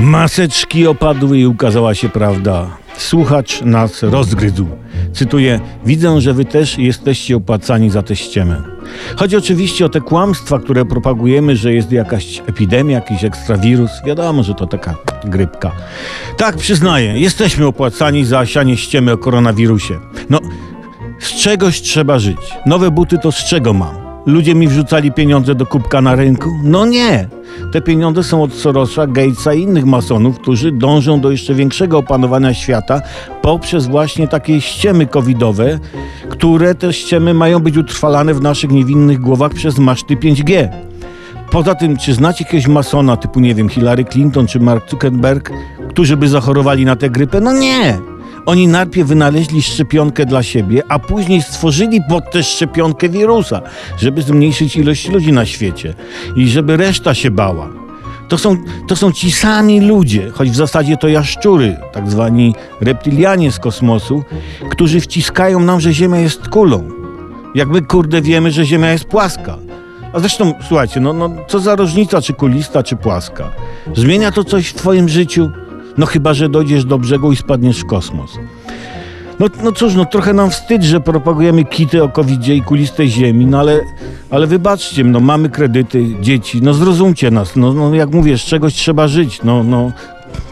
Maseczki opadły i ukazała się prawda. Słuchacz nas rozgryzł. Cytuję: Widzę, że wy też jesteście opłacani za tę ściemę. Chodzi oczywiście o te kłamstwa, które propagujemy, że jest jakaś epidemia, jakiś ekstrawirus. Wiadomo, że to taka grypka. Tak, przyznaję, jesteśmy opłacani za sianie ściemy o koronawirusie. No, z czegoś trzeba żyć. Nowe buty to z czego mam? Ludzie mi wrzucali pieniądze do kubka na rynku? No nie. Te pieniądze są od Sorosa, Gatesa i innych masonów, którzy dążą do jeszcze większego opanowania świata poprzez właśnie takie ściemy covidowe, które te ściemy mają być utrwalane w naszych niewinnych głowach przez maszty 5G. Poza tym, czy znacie jakiegoś masona typu, nie wiem, Hillary Clinton czy Mark Zuckerberg, którzy by zachorowali na tę grypę? No nie. Oni najpierw wynaleźli szczepionkę dla siebie, a później stworzyli pod tę szczepionkę wirusa, żeby zmniejszyć ilość ludzi na świecie i żeby reszta się bała. To są, to są ci sami ludzie, choć w zasadzie to jaszczury, tak zwani reptilianie z kosmosu, którzy wciskają nam, że Ziemia jest kulą. Jak my, kurde, wiemy, że Ziemia jest płaska. A zresztą, słuchajcie, no, no co za różnica, czy kulista, czy płaska? Zmienia to coś w twoim życiu? No chyba, że dojdziesz do brzegu i spadniesz w kosmos. No, no cóż, no trochę nam wstyd, że propagujemy kity o covid i kulistej ziemi, no ale, ale wybaczcie, no mamy kredyty, dzieci, no zrozumcie nas, no, no jak mówię, z czegoś trzeba żyć, no, no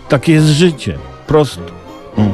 takie jest życie, prosto. No.